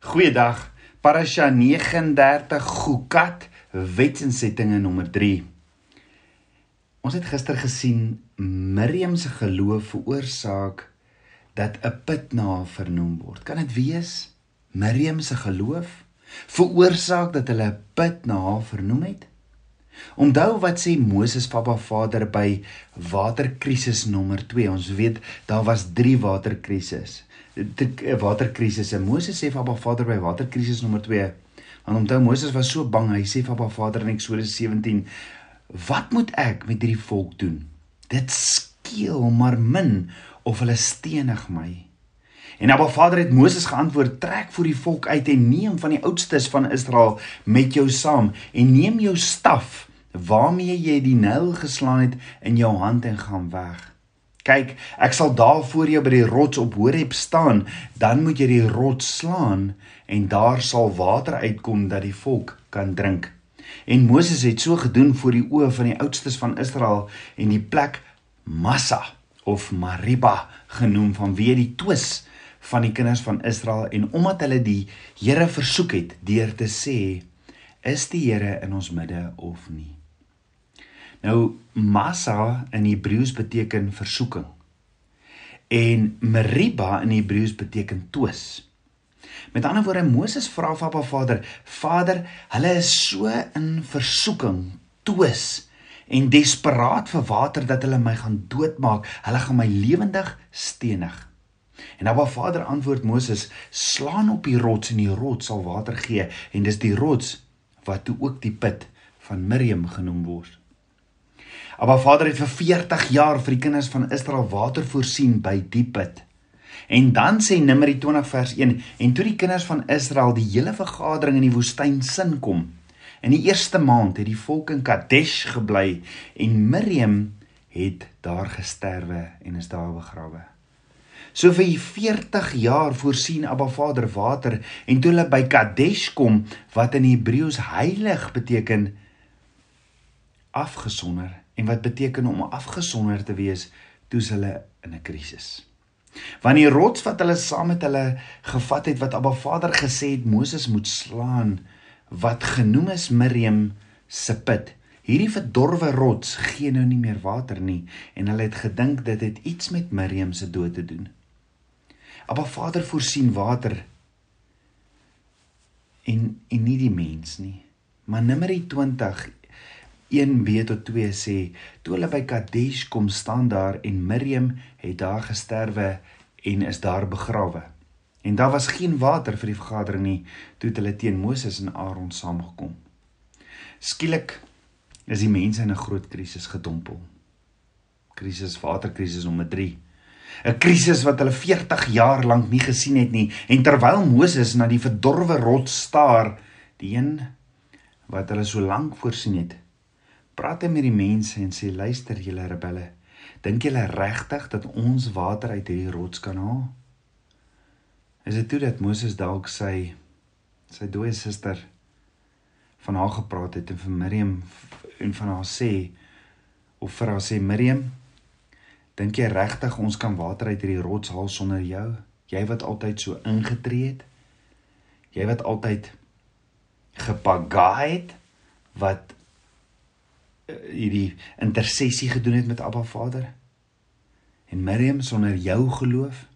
Goeiedag. Parasha 39 Gukat wetsinsettinge nommer 3. Ons het gister gesien Miriam se geloof veroorsaak dat 'n put na haar vernoem word. Kan dit wees? Miriam se geloof veroorsaak dat hulle 'n put na haar vernoem het? Onthou wat sê Moses Papa Vader by waterkrisis nommer 2. Ons weet daar was 3 waterkrisis. 'n Waterkrisis. En Moses sê vir Papa Vader by waterkrisis nommer 2. Want onthou Moses was so bang. Hy sê vir Papa Vader in Eksodus 17: "Wat moet ek met hierdie volk doen? Dit skeel maar min of hulle stenig my." En Abba Vader het Moses geantwoord: "Trek voor die volk uit en neem van die oudstes van Israel met jou saam en neem jou staf waarmee jy die Nyl geslaan het in jou hand en gaan weg. Kyk, ek sal daar voor jou by die rots op Horeb staan, dan moet jy die rots slaan en daar sal water uitkom dat die volk kan drink." En Moses het so gedoen voor die oë van die oudstes van Israel en die plek Massa of Mariba genoem vanweë die twis van die kinders van Israel en omdat hulle die Here versoek het deur te sê is die Here in ons midde of nie. Nou Massa in Hebreëus beteken versoeking. En Meriba in Hebreëus beteken twis. Met ander woorde Moses vra vir Appa Vader, Vader, hulle is so in versoeking, twis en desperaat vir water dat hulle my gaan doodmaak. Hulle gaan my lewendig stenig. En Abba Vader antwoord Moses: "Slaan op die rots en die rots sal water gee en dis die rots wat toe ook die put van Miriam genoem word." Abba Vader het vir 40 jaar vir die kinders van Israel water voorsien by die put. En dan sê Numeri 20 vers 1 en toe die kinders van Israel die hele vergadering in die woestyn sin kom. In die eerste maand het die volk in Kadesh gebly en Miriam het daar gesterwe en is daar begrawe. So vir 40 jaar voorsien Abba Vader water en toe hulle by Kadesh kom wat in Hebreëus heilig beteken afgesonder en wat beteken om afgesonder te wees toe's hulle in 'n krisis. Want die rots wat hulle saam met hulle gevat het wat Abba Vader gesê het Moses moet slaan wat genoem is Miriam se put. Hierdie verdorwe rots gee nou nie meer water nie en hulle het gedink dit het iets met Miriam se dood te doen. Abba Vader voorsien water en en nie die mens nie. Maar Numeri 20 1b tot 2 sê toe hulle by Kadesh kom staan daar en Miriam het daar gesterwe en is daar begrawe. En daar was geen water vir die vergadering nie toe hulle teen Moses en Aaron saamgekom. Skielik is die mense in 'n groot krisis gedompel. Krisis waterkrisis nommer 3. 'n krisis wat hulle 40 jaar lank nie gesien het nie en terwyl Moses na die verdorwe rots staar, die een wat hulle so lank voorsien het, praat met die mense en sê luister julle rebelle, dink julle regtig dat ons water uit hierdie rots kan haal? Is dit toe dat Moses dalk sy sy dooie suster van haar gepraat het en vir Miriam en van haar sê of vir haar sê Miriam Dink jy regtig ons kan water uit hierdie rots haal sonder jou? Jy wat altyd so ingetree het? Jy wat altyd gepagaai het wat hierdie intersessie gedoen het met Abba Vader? En Miriam sonder jou geloof?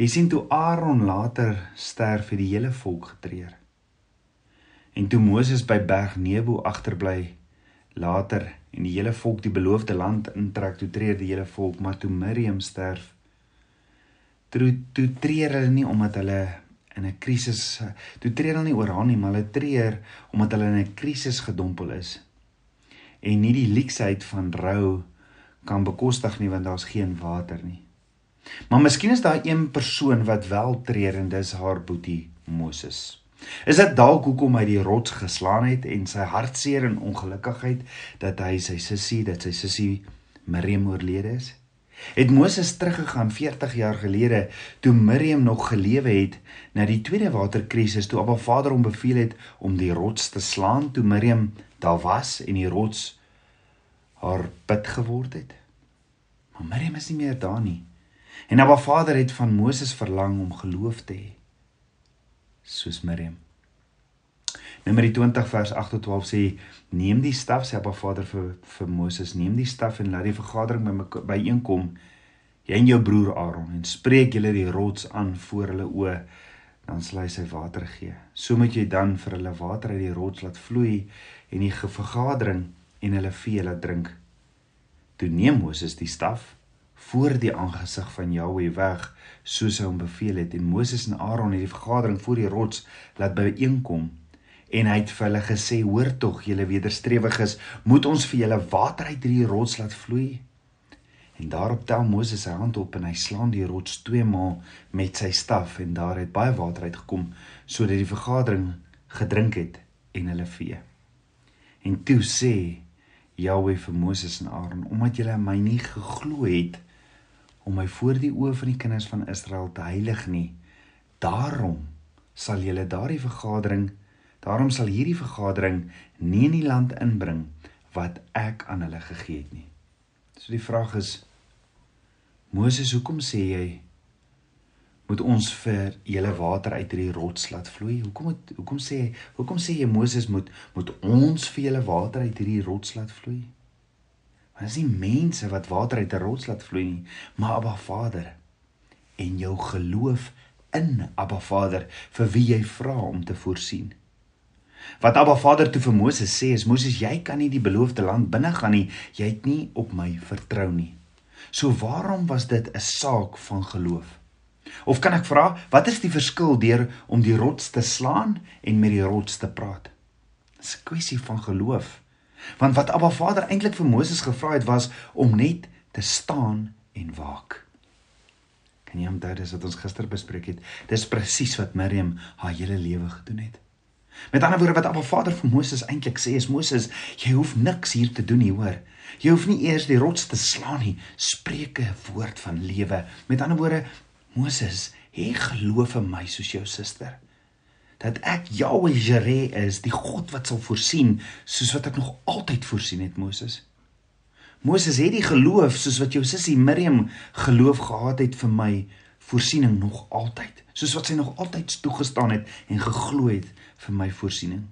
Jy sien toe Aaron later sterf het die hele volk getreur. En toe Moses by berg Nebo agterbly later en die hele volk die beloofde land intrek, toe tree die hele volk, maar toe Miriam sterf, toe toe tree hulle nie omdat hulle in 'n krisis, toe tree hulle nie oor haar nie, maar hulle tree omdat hulle in 'n krisis gedompel is. En nie die leksheid van rou kan bekostig nie want daar's geen water nie. Maar miskien is daar een persoon wat wel tree en dis haar boetie Moses. Is dit dalk hoekom hy die rots geslaan het en sy hartseer en ongelukkigheid dat hy sy sussie, dat sy sussie Miriam oorlede is? Het Moses teruggegaan 40 jaar gelede toe Miriam nog gelewe het na die tweede waterkrisis toe Abba Vader hom beveel het om die rots te slaan toe Miriam daar was en die rots haar put geword het? Maar Miriam is nie meer daar nie. En Abba Vader het van Moses verlang om geloof te hê. soos Miriam. Numeri 20 vers 8 tot 12 sê neem die staf sê Abba Vader vir vir Moses neem die staf en laat die vergadering by byeenkom jy en jou broer Aaron en spreek julle die rots aan voor hulle oë dan sal hy sy water gee. So moet jy dan vir hulle water uit die rots laat vloei en die vergadering en hulle vee laat drink. Toe neem Moses die staf voor die aangesig van Jahweh weg soos hy hom beveel het en Moses en Aaron het die vergadering voor die rots laat byeenkom en hy het vir hulle gesê hoor tog julle wederstrewiges moet ons vir julle water uit hierdie rots laat vloei En daarop tel Moses sy hand op en hy slaan die rots twee maal met sy staf en daar het baie water uitgekom sodat die vergadering gedrink het en hulle vee. En toe sê Jahweh vir Moses en Aaron: "Omdat julle my nie geglo het om my voor die oë van die kinders van Israel te heilig nie, daarom sal julle daardie vergadering, daarom sal hierdie vergadering nie in die land inbring wat ek aan hulle gegee het nie." So die vraag is Moses, hoekom sê jy moet ons vir julle water uit hierdie rots laat vloei? Hoekom het hoekom sê hoekom sê jy Moses moet moet ons vir julle water uit hierdie rots laat vloei? Want dit is nie mense wat water uit 'n rots laat vloei nie, maar Abba Vader en jou geloof in Abba Vader vir wie jy vra om te voorsien. Wat Abba Vader toe vir Moses sê is Moses jy kan nie die beloofde land binne gaan nie jy het nie op my vertrou nie So waarom was dit 'n saak van geloof? Of kan ek vra, wat is die verskil deur om die rots te slaan en met die rots te praat? Dis 'n kwessie van geloof. Want wat Abba Vader eintlik vir Moses gevra het was om net te staan en waak. Kan jy onthou dis wat ons gister bespreek het? Dis presies wat Miriam haar hele lewe gedoen het. Met ander woorde wat Abba Vader vir Moses eintlik sê is Moses, jy hoef niks hier te doen nie, hoor. Jy hoef nie eers die rots te slaan nie. Spreek 'n woord van lewe. Met ander woorde, Moses, hê geloof in my soos jou suster. Dat ek Jahweh Jireh is, die God wat sal voorsien, soos wat ek nog altyd voorsien het, Moses. Moses het die geloof soos wat jou sussie Miriam geloof gehad het vir my voorsiening nog altyd. Soos wat sy nog altyd toegestaan het en geglo het vir my voorsiening.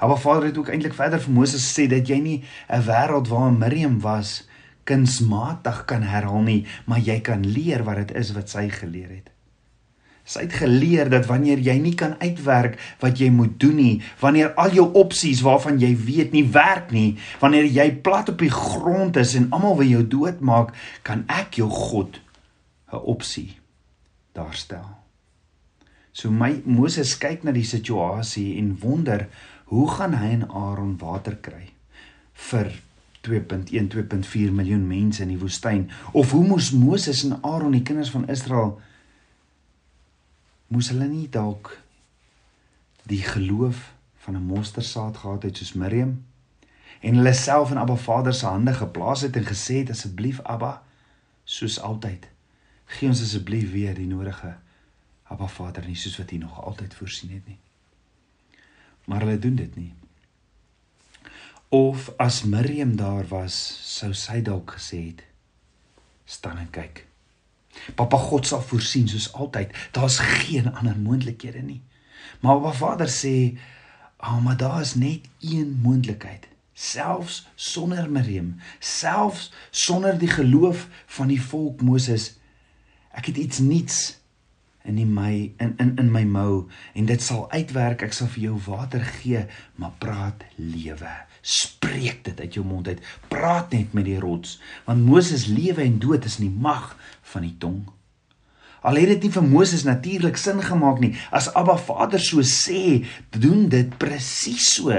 Maar Vader het ook eintlik verder vir Moses gesê dat jy nie 'n wêreld waar Miriam was kunsmatig kan herhaal nie, maar jy kan leer wat dit is wat sy geleer het. Sy het geleer dat wanneer jy nie kan uitwerk wat jy moet doen nie, wanneer al jou opsies waarvan jy weet nie werk nie, wanneer jy plat op die grond is en almal wil jou doodmaak, kan ek jou God 'n opsie daar stel. So my Moses kyk na die situasie en wonder hoe gaan hy en Aaron water kry vir 2.1 2.4 miljoen mense in die woestyn? Of hoe moes Moses en Aaron die kinders van Israel moes hulle nie dalk die geloof van 'n monstersaad gehad het soos Miriam en hulle self in Abba Vader se hande geplaas het en gesê het asseblief Abba soos altyd gee ons asseblief weer die nodige Abba Vader nie soos wat U nog altyd voorsien het nie maar hulle doen dit nie. Of as Miriam daar was, sou sy dalk gesê het: "Staan en kyk. Pappa God sal voorsien soos altyd. Daar's geen ander moontlikhede nie." Maar Abba Vader sê: "Ag, oh, maar daar is net een moontlikheid." selfs sonder Miriam selfs sonder die geloof van die volk Moses ek het iets nuuts in die my in in in my mou. En dit sal uitwerk. Ek sal vir jou water gee maar praat lewe. Spreek dit uit jou mond uit. Praat net met die rots. Want Moses lewe en dood is in die mag van die tong. Al het dit nie vir Moses natuurlik sin gemaak nie as Abba Vader so sê doen dit presies so.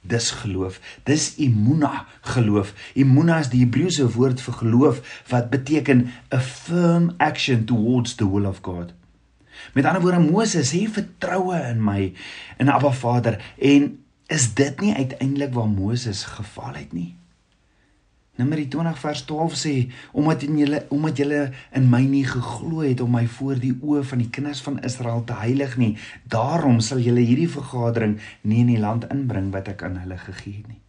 Dis geloof. Dis imuna geloof. Imuna is die Hebreëse woord vir geloof wat beteken a firm action towards the will of God Met ander woorde Moses hê vertroue in my in Abba Vader en is dit nie uiteindelik waar Moses geval het nie? Numeri 20 vers 12 sê omdat julle omdat julle in my nie geglo het om my voor die oë van die kinders van Israel te heilig nie, daarom sal julle hierdie vergadering nie in die land inbring wat ek aan hulle gegee het nie.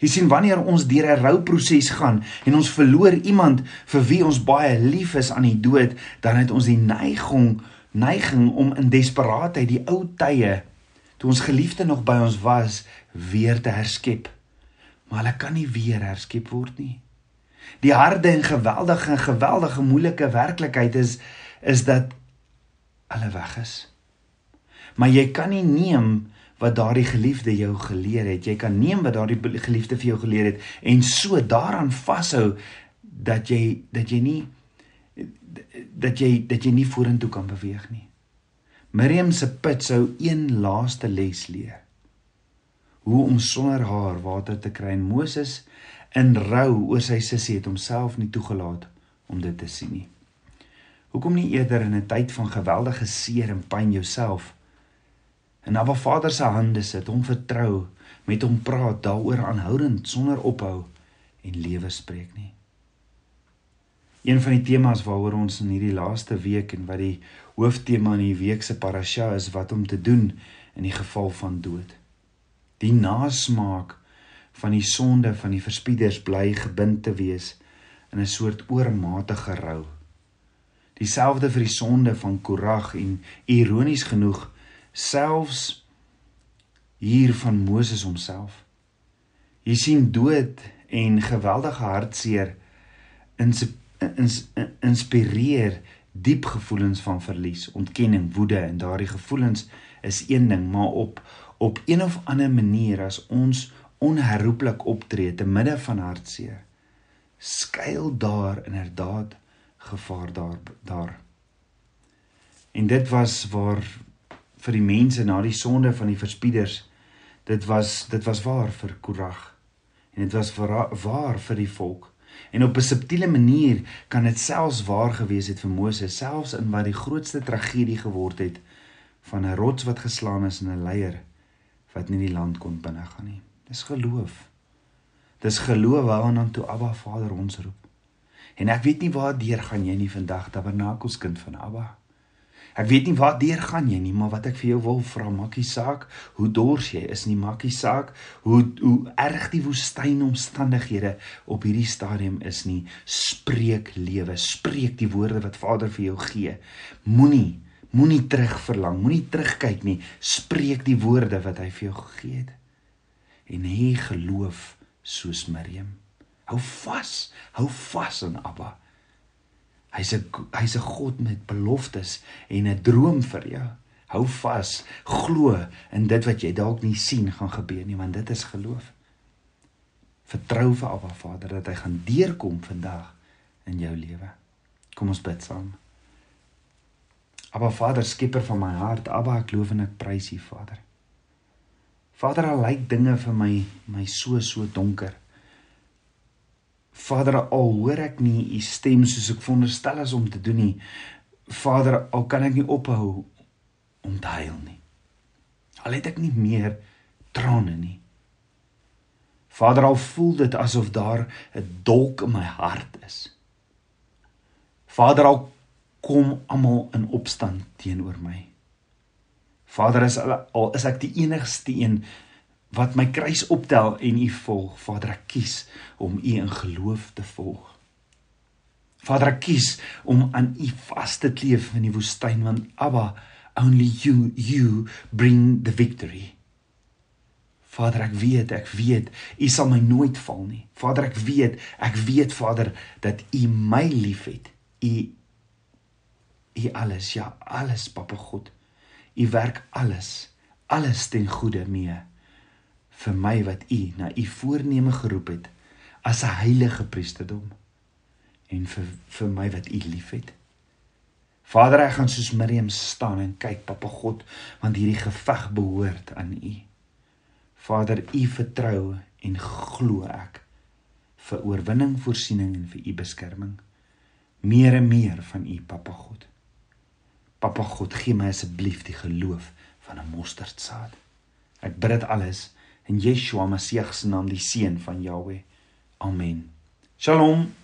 Jy sien wanneer ons deur 'n rouproses gaan en ons verloor iemand vir wie ons baie lief is aan die dood, dan het ons die neiging neiging om in desperaatheid die ou tye toe ons geliefde nog by ons was weer te herskep. Maar hulle kan nie weer herskep word nie. Die harde en geweldige en geweldige moeilike werklikheid is is dat hulle weg is. Maar jy kan nie neem wat daardie geliefde jou geleer het. Jy kan neem wat daardie geliefde vir jou geleer het en so daaraan vashou dat jy dat jy nie dat jy dat jy nie vorentoe kan beweeg nie. Miriam se put sou een laaste les leer. Hoe om sonder haar water te kry en Moses in rou oor sy sussie het homself nie toegelaat om dit te sien nie. Hoekom nie eerder in 'n tyd van geweldige seer en pyn jouself in Abba Vader se hande sit, hom vertrou, met hom praat daaroor aanhoudend sonder ophou en lewe spreek nie. Een van die temas waaroor ons in hierdie laaste week en wat die hooftema in die week se parasha is wat om te doen in die geval van dood. Die nasmaak van die sonde van die verspieders bly gebind te wees in 'n soort oormatige rou. Dieselfde vir die sonde van Korag en ironies genoeg selfs hier van Moses homself. Jy sien dood en geweldige hartseer in inspireer diep gevoelens van verlies, ontkenning, woede en daardie gevoelens is een ding, maar op op een of ander manier as ons onherroepelik optree te midde van hartseer, skuil daar inderdaad gevaar daar daar. En dit was waar vir die mense na die sonde van die verspieders dit was dit was waar vir Korag en dit was waar vir die volk En op 'n subtiele manier kan dit selfs waar gewees het vir Moses, selfs in wat die grootste tragedie geword het van 'n rots wat geslaan is in 'n leier wat nie die land kon binnegaan nie. Dis geloof. Dis geloof waaraan toe Abba Vader ons roep. En ek weet nie waar deur gaan jy nie vandag tabernakels kind van Abba. Ek weet nie waar deur gaan jy nie, maar wat ek vir jou wil vra, maakie saak hoe dors jy is nie, maakie saak hoe hoe erg die woestynomstandighede op hierdie stadium is nie. Spreek lewe, spreek die woorde wat Vader vir jou gee. Moenie moenie terug verlang, moenie terugkyk nie. Spreek die woorde wat hy vir jou gegee het. En hê geloof soos Miriam. Hou vas, hou vas aan Abba. Hy's 'n hy's 'n God met beloftes en 'n droom vir jou. Hou vas, glo in dit wat jy dalk nie sien gaan gebeur nie, want dit is geloof. Vertrou vir Abba Vader dat hy gaan deurkom vandag in jou lewe. Kom ons bid saam. Abba Vader, skieper van my hart, Abba, ek loof en ek prys U, Vader. Vader, al lyk dinge vir my my so so donker. Vader, al hoor ek nie u stem soos ek veronderstel is om te doen nie. Vader, al kan ek nie ophou om te huil nie. Al het ek nie meer trane nie. Vader, al voel dit asof daar 'n dolk in my hart is. Vader, al kom almal in opstand teenoor my. Vader, is al is ek die enigste een wat my kruis optel en u volg. Vader, ek kies om u in geloof te volg. Vader, ek kies om aan u vas te kleef in die woestyn want Abba, only you you bring the victory. Vader, ek weet, ek weet, u sal my nooit val nie. Vader, ek weet, ek weet Vader dat u my liefhet. U u alles, ja, alles, Papa God. U werk alles, alles ten goeie mee vir my wat u na u voorneme geroep het as 'n heilige priesterdom en vir vir my wat u liefhet. Vader, ek gaan soos Miriam staan en kyk, Papa God, want hierdie geveg behoort aan u. Vader, u vertrou en glo ek vir oorwinning, voorsiening en vir u beskerming. Meer en meer van u, Papa God. Papa God, gee my asseblief die geloof van 'n mosterdsaad. Ek bid dit alles in Yeshua Messie se naam die seun van Jahweh. Amen. Shalom.